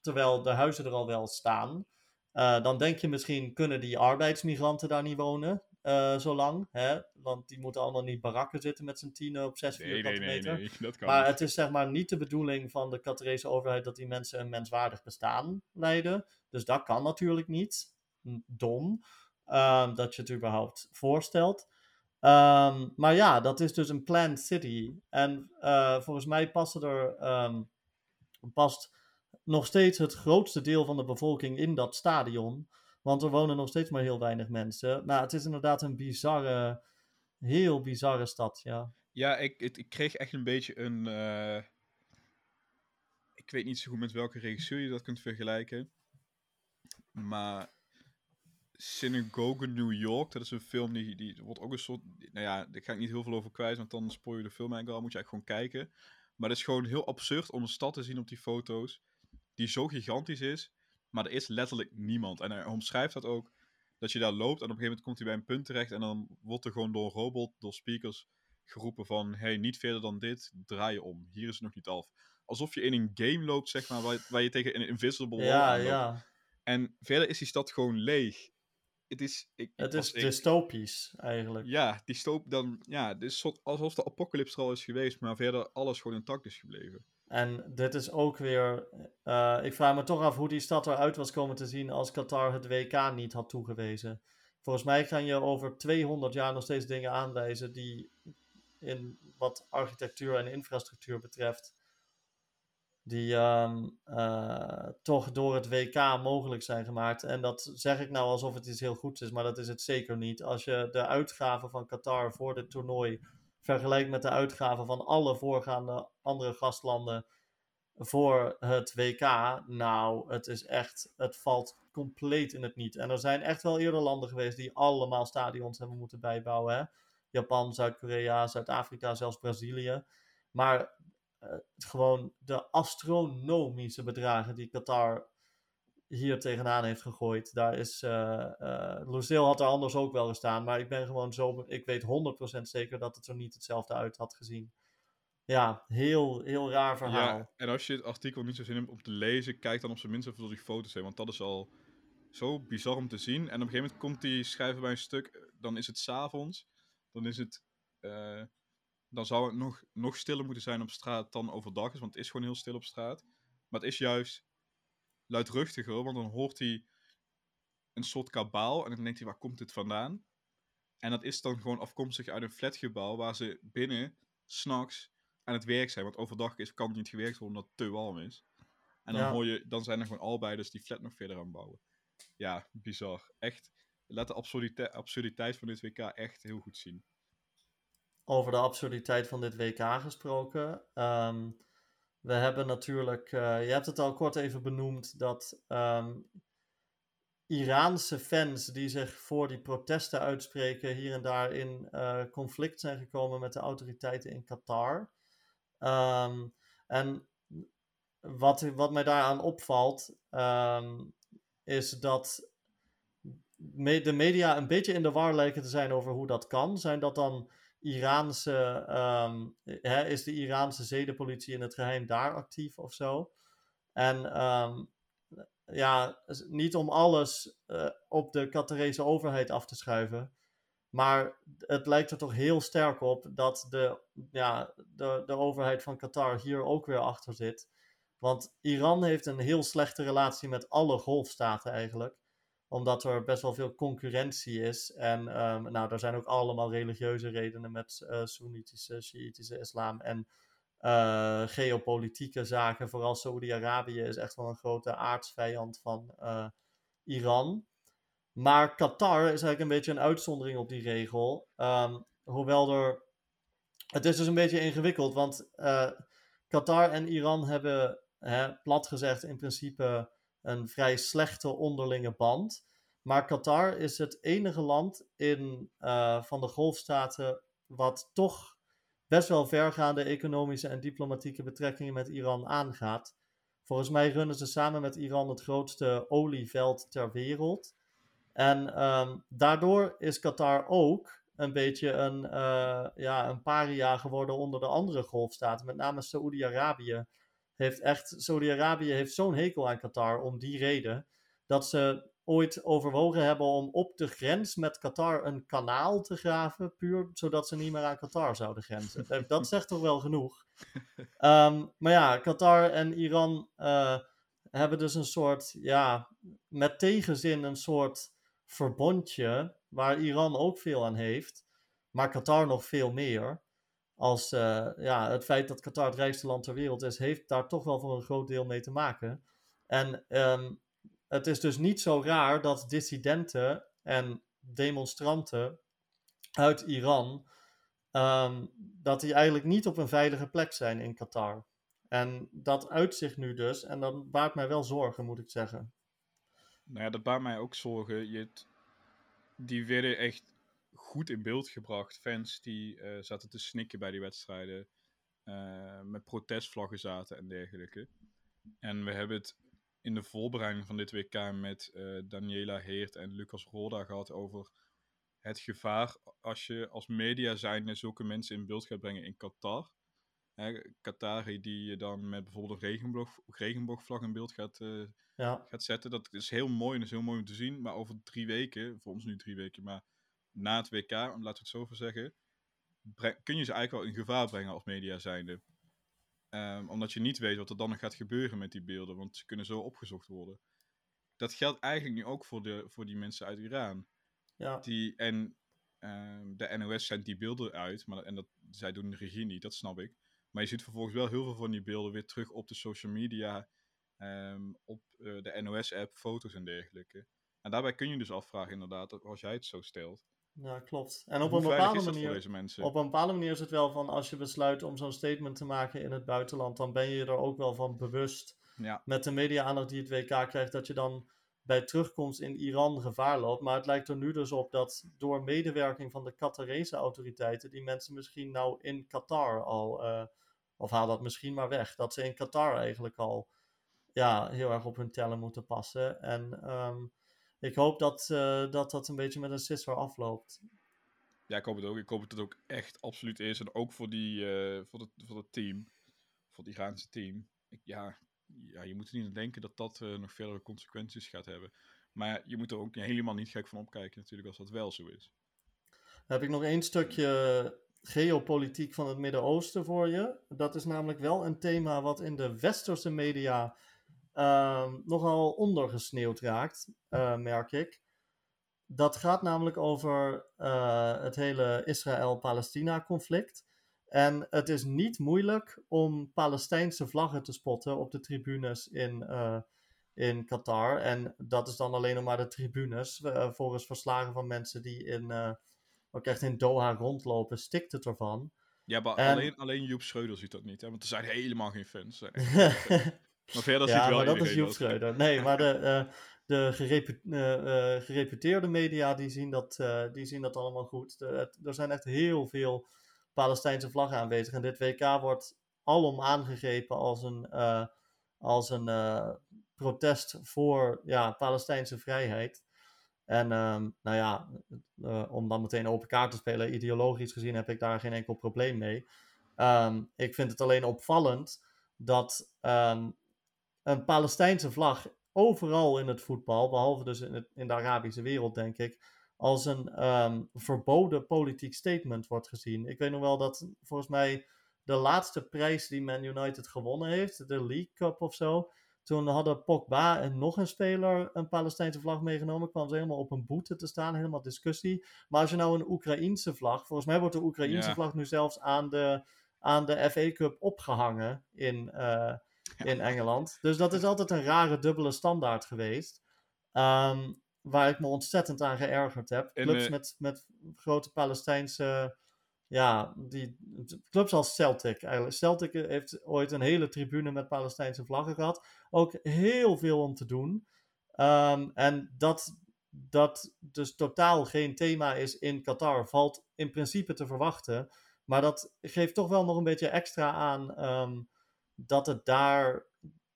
Terwijl de huizen er al wel staan. Eh, dan denk je misschien, kunnen die arbeidsmigranten daar niet wonen eh zo lang? Hè? Want die moeten allemaal niet barakken zitten met z'n tienen op zes nee, vierkante nee, meter. nee, (laughs) dat kan Maar niet. het is zeg maar niet de bedoeling van de Qatarese overheid dat die mensen een menswaardig bestaan leiden. Dus dat kan natuurlijk niet. Hm, Dom. ehm, dat je het überhaupt voorstelt. Ehm, maar ja, dat is dus een planned city. En eh, volgens mij passen er, ehm, past nog steeds het grootste deel van de bevolking in dat stadion. Want er wonen nog steeds maar heel weinig mensen. Nou, het is inderdaad een bizarre, heel bizarre stad, ja. Ja, ik, ik kreeg echt een beetje een. eh, ik weet niet zo goed met welke regisseur je dat kunt vergelijken. Maar. Synagogue New York, dat is een film die, die wordt ook een soort. Nou ja, daar ga ik niet heel veel over kwijt, want dan spoor je de film eigenlijk al. Moet je eigenlijk gewoon kijken. Maar het is gewoon heel absurd om een stad te zien op die foto's. Die zo gigantisch is. Maar er is letterlijk niemand. En hij omschrijft dat ook. Dat je daar loopt en op een gegeven moment komt hij bij een punt terecht. En dan wordt er gewoon door een robot, door speakers geroepen van... Hey, niet verder dan dit, draai je om. Hier is het nog niet af. Alsof je in een game loopt, zeg maar, waar, waar je tegen een invisible wall Ja, aanloopt. ja. En verder is die stad gewoon leeg. Het is... Ik, Het is dystopisch, eigenlijk. Ja, die stoop dan... Ja, het is soort, alsof de apocalypse er al is geweest, maar verder alles gewoon intact is gebleven. En dit is ook weer... eh, ik vraag me toch af hoe die stad eruit was komen te zien als Qatar het WK niet had toegewezen. Volgens mij kan je over 200 jaar nog steeds dingen aanwijzen die in wat architectuur en infrastructuur betreft, die ehm, eh, toch door het WK mogelijk zijn gemaakt. En dat zeg ik nou alsof het iets heel goeds is, maar dat is het zeker niet. Als je de uitgaven van Qatar voor dit toernooi vergelijkt met de uitgaven van alle voorgaande andere gastlanden, voor het WK. Nou, het is echt, het valt compleet in het niet. En er zijn echt wel eerder landen geweest die allemaal stadions hebben moeten bijbouwen. Hè? Japan, Zuid-Korea, Zuid-Afrika, zelfs Brazilië. Maar uh, gewoon de astronomische bedragen die Qatar hier tegenaan heeft gegooid. Daar is, uh, uh, had er anders ook wel gestaan, maar ik ben gewoon zo, ik weet 100% zeker dat het er niet hetzelfde uit had gezien. Ja, heel, heel raar verhaal. Ja, en als je het artikel niet zo zin hebt om te lezen, kijk dan op zijn minst even door die foto's heen, want dat is al zo bizar om te zien. En op een gegeven moment komt die schrijver bij een stuk, dan is het s'avonds, dan is het, uh, dan zou het nog, nog stiller moeten zijn op straat dan overdag is, want het is gewoon heel stil op straat. Maar het is juist luidruchtiger, want dan hoort hij een soort kabaal en dan denkt hij, waar komt dit vandaan? En dat is dan gewoon afkomstig uit een flatgebouw waar ze binnen, s'nachts, aan het werk zijn. Want overdag is, kan het niet gewerkt worden omdat het te warm is. En dan, hoor je, dan zijn er gewoon allebei dus die flat nog verder aan bouwen. Ja, bizar. Echt, laat de absurditeit, absurditeit van dit WK echt heel goed zien. Over de absurditeit van dit WK gesproken. Ehm, we hebben natuurlijk, uh, je hebt het al kort even benoemd, dat um, Iraanse fans die zich voor die protesten uitspreken, hier en daar in uh, conflict zijn gekomen met de autoriteiten in Qatar. Um, en wat, wat mij daaraan opvalt, um, is dat de media een beetje in de war lijken te zijn over hoe dat kan. Zijn dat dan Iraanse, um, hè, is de Iraanse zedenpolitie in het geheim daar actief of zo? En um, ja, niet om alles uh, op de Qatarese overheid af te schuiven. Maar het lijkt er toch heel sterk op dat de, ja, de, de overheid van Qatar hier ook weer achter zit. Want Iran heeft een heel slechte relatie met alle golfstaten eigenlijk. Omdat er best wel veel concurrentie is. En um, nou, er zijn ook allemaal religieuze redenen met uh, Soenitische, Shiïtische islam. En uh, geopolitieke zaken. Vooral Saoedi-Arabië is echt wel een grote aardsvijand van uh, Iran. Maar Qatar is eigenlijk een beetje een uitzondering op die regel. Um, hoewel er. Het is dus een beetje ingewikkeld, want Qatar en Iran hebben, hè, plat gezegd, in principe een vrij slechte onderlinge band. Maar Qatar is het enige land in, uh, van de golfstaten wat toch best wel vergaande economische en diplomatieke betrekkingen met Iran aangaat. Volgens mij runnen ze samen met Iran het grootste olieveld ter wereld. En um, daardoor is Qatar ook een beetje een, uh, ja, een paria geworden onder de andere golfstaten. Met name Saoedi-Arabië heeft echt, Saoedi-Arabië heeft zo'n hekel aan Qatar om die reden. Dat ze ooit overwogen hebben om op de grens met Qatar een kanaal te graven, puur zodat ze niet meer aan Qatar zouden grenzen. Dat (laughs) zegt toch wel genoeg. Um, maar ja, Qatar en Iran uh, hebben dus een soort, ja, met tegenzin een soort verbondje waar Iran ook veel aan heeft, maar Qatar nog veel meer. Als uh, ja, het feit dat Qatar het rijkste land ter wereld is, heeft daar toch wel voor een groot deel mee te maken. En um, het is dus niet zo raar dat dissidenten en demonstranten uit Iran, um, dat die eigenlijk niet op een veilige plek zijn in Qatar. En dat uitzicht nu dus, en dat baart mij wel zorgen, moet ik zeggen. Nou ja, dat baart mij ook zorgen. Je die werden echt goed in beeld gebracht. Fans die uh, zaten te snikken bij die wedstrijden. Uh, met protestvlaggen zaten en dergelijke. En we hebben het in de voorbereiding van dit WK met uh, Daniela Heert en Lucas Roda gehad over het gevaar als je als media zijnde zulke mensen in beeld gaat brengen in Qatar. Hè, Qatari die je dan met bijvoorbeeld een regenboog, regenboogvlag in beeld gaat, uh, ja. gaat zetten. Dat is heel mooi en is heel mooi om te zien. Maar over drie weken, voor ons nu drie weken, maar na het WK, laten we het zo voor zeggen, kun je ze eigenlijk wel in gevaar brengen als media zijnde. Um, omdat je niet weet wat er dan nog gaat gebeuren met die beelden, want ze kunnen zo opgezocht worden. Dat geldt eigenlijk nu ook voor, de, voor die mensen uit Iran. Ja. Die, en um, de NOS zendt die beelden uit, maar, en dat, zij doen de regie niet, dat snap ik. Maar je ziet vervolgens wel heel veel van die beelden weer terug op de social media, um, op uh, de NOS-app, foto's en dergelijke. En daarbij kun je dus afvragen, inderdaad, als jij het zo stelt, Ja, klopt. En op Hoe een bepaalde manier. Op een bepaalde manier is het wel van als je besluit om zo'n statement te maken in het buitenland, dan ben je je er ook wel van bewust Ja, met de media-aandacht die het WK krijgt, dat je dan bij terugkomst in Iran gevaar loopt. Maar het lijkt er nu dus op dat door medewerking van de Qatarese autoriteiten, die mensen misschien nou in Qatar al, eh, of haal dat misschien maar weg, dat ze in Qatar eigenlijk al ja, heel erg op hun tellen moeten passen. En ehm, ik hoop dat, eh, dat dat een beetje met een sisser afloopt. ja, ik hoop het ook. Ik hoop dat het ook echt absoluut is. En ook voor, die, eh, voor, het, voor het team. Voor het Iraanse team. Ik, ja, ja, je moet er niet aan denken dat dat eh, nog verdere consequenties gaat hebben. Maar ja, je moet er ook helemaal niet gek van opkijken natuurlijk als dat wel zo is. Dan heb ik nog één stukje geopolitiek van het Midden-Oosten voor je. Dat is namelijk wel een thema wat in de westerse media ehm, nogal ondergesneeuwd raakt, eh, merk ik. Dat gaat namelijk over eh, het hele Israël-Palestina-conflict. En het is niet moeilijk om Palestijnse vlaggen te spotten op de tribunes in, eh, in Qatar. En dat is dan alleen nog maar de tribunes. eh, volgens verslagen van mensen die in, ook echt in Doha rondlopen, stikt het ervan. Ja, maar En- alleen, alleen Joep Schreuder ziet dat niet. Hè? Want er zijn helemaal geen fans. (laughs) Maar verder ziet ja, wel maar dat is Joep Schreuder. Nee, maar de, (laughs) eh, de gerepu- eh, eh, gereputeerde media die zien, dat, die zien dat allemaal goed. De- er zijn echt heel veel Palestijnse vlaggen aanwezig. En dit WK wordt alom aangegrepen als een, als een protest voor ja, Palestijnse vrijheid. En ehm, nou ja, om dan meteen open kaart te spelen, ideologisch gezien heb ik daar geen enkel probleem mee. Ehm, ik vind het alleen opvallend dat ehm, een Palestijnse vlag overal in het voetbal, behalve dus in, het, in de Arabische wereld, denk ik, als een ehm, verboden politiek statement wordt gezien. Ik weet nog wel dat volgens mij de laatste prijs die Man United gewonnen heeft, de League Cup of zo, toen hadden Pogba en nog een speler een Palestijnse vlag meegenomen. Kwam ze helemaal op een boete te staan, helemaal discussie. Maar als je nou een Oekraïense vlag, volgens mij wordt de Oekraïense Ja. vlag nu zelfs aan de, aan de FA Cup opgehangen in, eh, in Engeland. Dus dat is altijd een rare dubbele standaard geweest. Ehm, waar ik me ontzettend aan geërgerd heb. En, Clubs eh, met, met grote Palestijnse. Ja, die, clubs als Celtic eigenlijk. Celtic heeft ooit een hele tribune met Palestijnse vlaggen gehad. Ook heel veel om te doen. Ehm, en dat dat dus totaal geen thema is in Qatar, valt in principe te verwachten. Maar dat geeft toch wel nog een beetje extra aan ehm, dat het daar,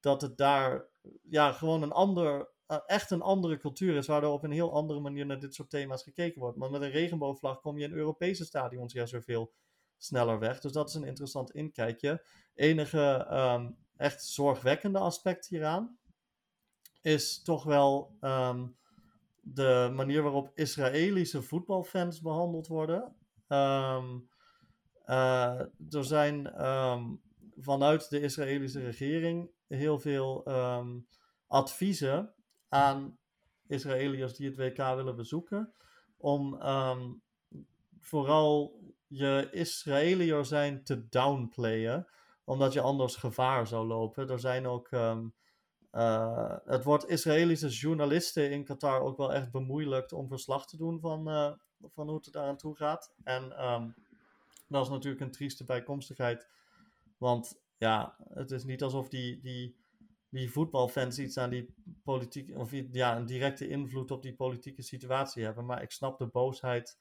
dat het daar ja, gewoon een ander, eh, echt een andere cultuur is, waardoor op een heel andere manier naar dit soort thema's gekeken wordt. Maar met een regenboogvlag kom je in Europese stadions juist weer veel sneller weg. Dus dat is een interessant inkijkje. Enige ehm, echt zorgwekkende aspect hieraan is toch wel ehm, de manier waarop Israëlische voetbalfans behandeld worden. Ehm, eh, er zijn vanuit de Israëlische regering heel veel ehm, adviezen aan Israëliërs die het WK willen bezoeken. Om ehm, vooral je Israëliër zijn te downplayen. Omdat je anders gevaar zou lopen. Er zijn ook. ehm, eh, het wordt Israëlische journalisten in Qatar ook wel echt bemoeilijkt om verslag te doen van, eh, van hoe het daar aan toe gaat. En dat is natuurlijk een trieste bijkomstigheid. Want ja, het is niet alsof die, die, die voetbalfans iets aan die politiek, of ja, een directe invloed op die politieke situatie hebben. Maar ik snap de boosheid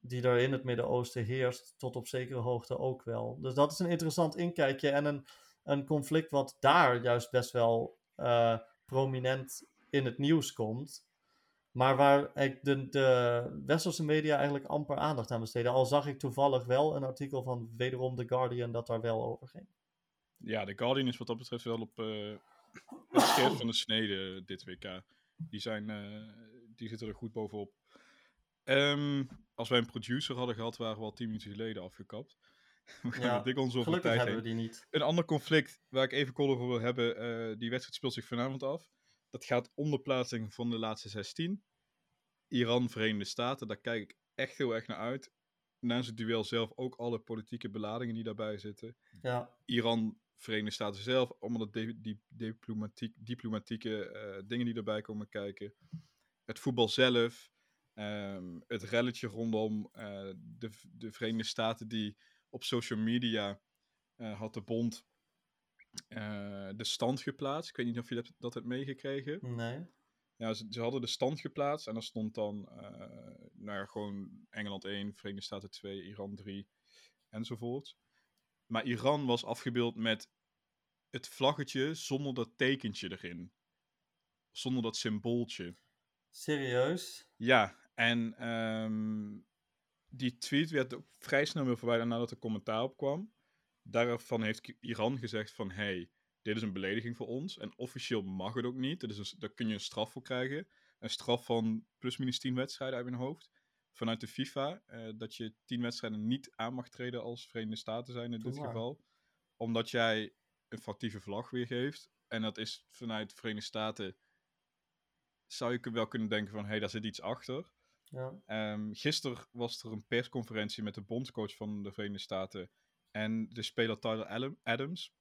die er in het Midden-Oosten heerst, tot op zekere hoogte ook wel. Dus dat is een interessant inkijkje en een, een conflict wat daar juist best wel eh, prominent in het nieuws komt. Maar waar ik de, de westerse media eigenlijk amper aandacht aan besteden. Al zag ik toevallig wel een artikel van wederom The Guardian dat daar wel over ging. Ja, de Guardian is wat dat betreft wel op eh, het scherp van de snede dit WK. Die, zijn, eh, die zitten er goed bovenop. Ehm, als wij een producer hadden gehad, waren we al tien minuten geleden afgekapt. (laughs) We gaan Ja, ja, dik onze over Gelukkig tijd hebben heen. we die niet. Een ander conflict waar ik even kort over wil hebben, eh, die wedstrijd speelt zich vanavond af. Dat gaat om de plaatsing van de laatste 16. Iran, Verenigde Staten, daar kijk ik echt heel erg naar uit. Naast het duel zelf ook alle politieke beladingen die daarbij zitten. Ja, Iran, Verenigde Staten zelf, allemaal de di- di- diplomatiek, diplomatieke eh, dingen die erbij komen kijken. Het voetbal zelf. Ehm, het relletje rondom eh, de, de Verenigde Staten die op social media eh, had de bond eh, de stand geplaatst. Ik weet niet of je dat, dat hebt meegekregen. Nee. Ja, ze, ze hadden de stand geplaatst en daar stond dan eh, nou ja, gewoon Engeland 1, Verenigde Staten 2, Iran 3 enzovoort. Maar Iran was afgebeeld met het vlaggetje zonder dat tekentje erin. Zonder dat symbooltje. Serieus? Ja, en ehm, die tweet werd ook vrij snel weer verwijderd nadat er commentaar op kwam. Daarvan heeft Iran gezegd van, hey, dit is een belediging voor ons. En officieel mag het ook niet. Dit is een, daar kun je een straf voor krijgen. Een straf van plusminus 10 wedstrijden uit mijn hoofd. Vanuit de FIFA. eh, dat je 10 wedstrijden niet aan mag treden als Verenigde Staten zijn in Doe dit maar. geval. Omdat jij een factieve vlag weergeeft. En dat is vanuit de Verenigde Staten... Zou je wel kunnen denken van, hé, hey, daar zit iets achter. Ja. Ehm gisteren was er een persconferentie met de bondscoach van de Verenigde Staten en de speler Tyler Adam- Adams.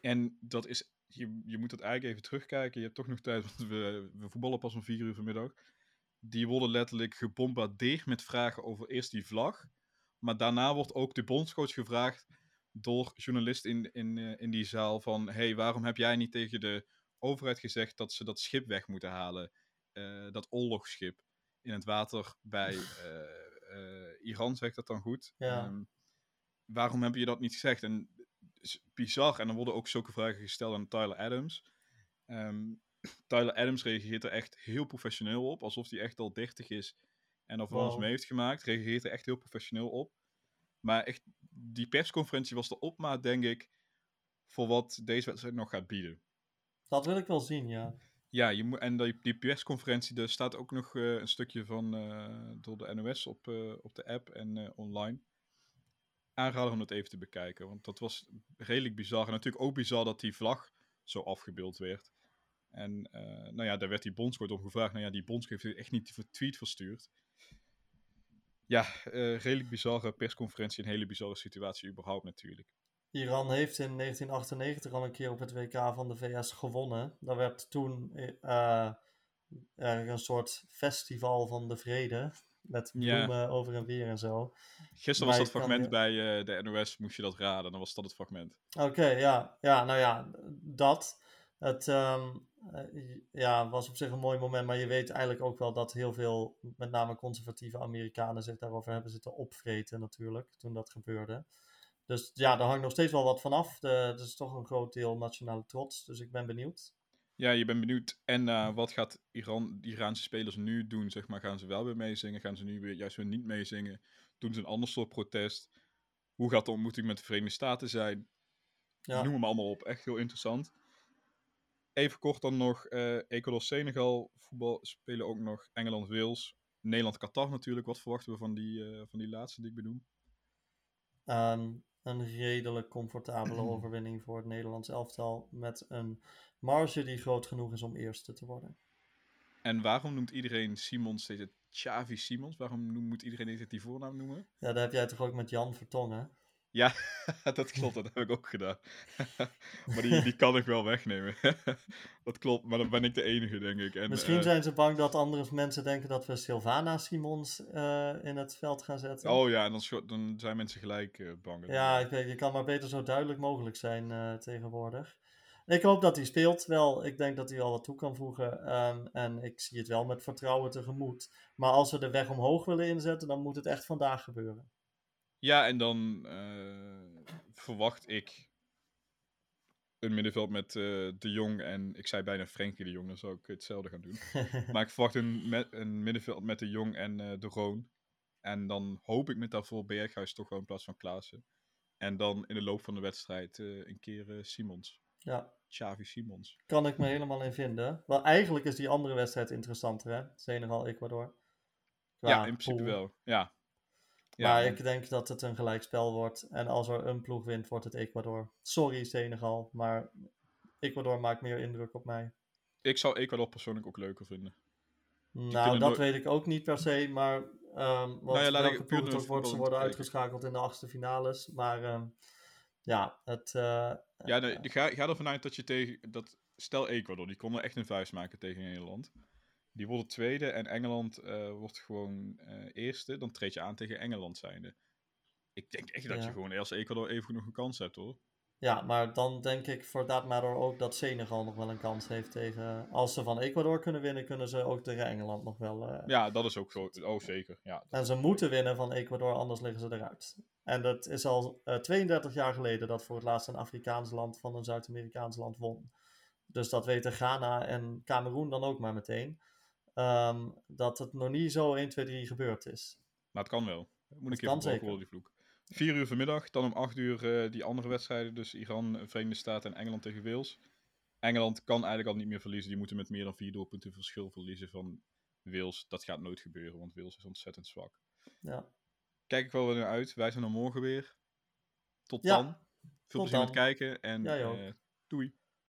En dat is, je, je moet dat eigenlijk even terugkijken. Je hebt toch nog tijd, want we, we voetballen pas om vier uur vanmiddag. Die worden letterlijk gebombardeerd met vragen over eerst die vlag. Maar daarna wordt ook de bondscoach gevraagd door journalisten in, in, eh, in die zaal van... hey, waarom heb jij niet tegen de overheid gezegd dat ze dat schip weg moeten halen? Eh, dat oorlogsschip in het water bij eh, Iran, zegt dat dan goed. Ja. Ehm, waarom heb je dat niet gezegd? En is bizar. En dan worden ook zulke vragen gesteld aan Tyler Adams. Ehm, (clears throat) Tyler Adams reageert er echt heel professioneel op, alsof hij echt al 30 is en er van alles mee heeft gemaakt. Reageert er echt heel professioneel op. Maar echt, die persconferentie was de opmaat, denk ik, voor wat deze wedstrijd nog gaat bieden. Dat wil ik wel zien, ja. Ja, je moet, en die, die persconferentie, daar staat ook nog eh, een stukje van eh, door de NOS op, eh, op de app en online. Aanraden om dat even te bekijken, want dat was redelijk bizar. En natuurlijk ook bizar dat die vlag zo afgebeeld werd. En eh, nou ja, daar werd die bondscoach om gevraagd. Nou ja, die bondscoach heeft echt niet die tweet verstuurd. Ja, eh, redelijk bizarre persconferentie. Een hele bizarre situatie überhaupt natuurlijk. Iran heeft in 1998 al een keer op het WK van de VS gewonnen. Daar werd toen er een soort festival van de vrede. Met Ja. bloemen over en weer en zo. Gisteren Maar was dat kan fragment bij eh, de NOS, moest je dat raden. Dan was dat het fragment. Oké, ja. ja, nou ja, dat. Het ehm, eh, ja, was op zich een mooi moment, maar je weet eigenlijk ook wel dat heel veel, met name conservatieve Amerikanen, zich daarover hebben zitten opvreten natuurlijk, toen dat gebeurde. Dus ja, daar hangt nog steeds wel wat van af. Het is toch een groot deel nationale trots, dus ik ben benieuwd. Ja, je bent benieuwd. En eh, wat gaat Iran, de Iraanse spelers nu doen? Zeg maar, gaan ze wel weer meezingen? Gaan ze nu weer juist weer niet meezingen? Doen ze een ander soort protest? Hoe gaat de ontmoeting met de Verenigde Staten zijn? Ja. Noem hem allemaal op. Echt heel interessant. Even kort dan nog eh Ecuador-Senegal. Voetbal spelen ook nog Engeland-Wales. Nederland-Qatar natuurlijk. Wat verwachten we van die, eh, van die laatste die ik benoem? Ehm, een redelijk comfortabele (clears throat) overwinning voor het Nederlands elftal. Met een marge die groot genoeg is om eerste te worden. En waarom noemt iedereen Simons steeds het Xavi Simons? Waarom moet iedereen steeds die voornaam noemen? Ja, daar heb jij toch ook met Jan Vertongen? Ja, (laughs) dat klopt, dat heb ik ook gedaan. (laughs) maar die, die kan ik wel wegnemen. (laughs) dat klopt, maar dan ben ik de enige, denk ik. En, Misschien eh, zijn ze bang dat andere mensen denken dat we Silvana Simons eh, in het veld gaan zetten. Oh ja, en dan, dan zijn mensen gelijk eh, bang. Ja, ik weet, je kan maar beter zo duidelijk mogelijk zijn tegenwoordig. Ik hoop dat hij speelt wel. Ik denk dat hij al wat toe kan voegen. ehm, en ik zie het wel met vertrouwen tegemoet. Maar als we de weg omhoog willen inzetten, dan moet het echt vandaag gebeuren. Ja, en dan eh, verwacht ik een middenveld met eh, De Jong en ik zei bijna Frenkie De Jong, dan zou ik hetzelfde gaan doen. (laughs) Maar ik verwacht een, middenveld met De Jong en eh, De Roon. En dan hoop ik met daarvoor Berghuis toch wel in plaats van Klaassen. En dan in de loop van de wedstrijd een keer Simons. Ja, Xavi Simons. kan ik me helemaal in vinden. Wel, eigenlijk is die andere wedstrijd interessanter, hè? Senegal-Ecuador. Ja, in principe pool. wel. Ja. Ja, maar ik denk dat het een gelijkspel wordt. En als er een ploeg wint, wordt het Ecuador. Sorry, Senegal, maar Ecuador maakt meer indruk op mij. ik zou Ecuador persoonlijk ook leuker vinden. Nou, dat nooit- weet ik ook niet per se, maar ehm want Nou ja, laat ik welke puur ploeg wordt, ze worden uitgeschakeld in de achtste finales. Maar ehm, ja, het... eh, Ja, nee, ga, ga ervan uit dat je tegen... Dat, stel Ecuador, die konden echt een vuist maken tegen Nederland. Die worden tweede en Engeland eh, wordt gewoon eh, eerste. Dan treed je aan tegen Engeland zijnde. Ik denk echt dat Ja. je gewoon als Ecuador even nog een kans hebt hoor. Ja, maar dan denk ik voor that matter ook dat Senegal nog wel een kans heeft tegen... Als ze van Ecuador kunnen winnen, kunnen ze ook tegen Engeland nog wel... eh, Ja, dat is ook zo. Oh, zeker. Ja, En ze moeten winnen van Ecuador, anders liggen ze eruit. En dat is al eh, 32 jaar geleden dat voor het laatst een Afrikaans land van een Zuid-Amerikaans land won. Dus dat weten Ghana en Cameroen dan ook maar meteen. Ehm, dat het nog niet zo 1, 2, 3 gebeurd is. Maar het kan wel. Moet een keer kan die vloek. Vier uur vanmiddag, dan om acht uur eh, die andere wedstrijden. Dus Iran, Verenigde Staten en Engeland tegen Wales. Engeland kan eigenlijk al niet meer verliezen. Die moeten met meer dan vier doelpunten verschil verliezen van Wales. Dat gaat nooit gebeuren, want Wales is ontzettend zwak. Ja. Kijk ik wel weer naar uit. Wij zijn er morgen weer. Tot Ja, dan. Veel tot plezier met kijken en Jij ook. eh, doei.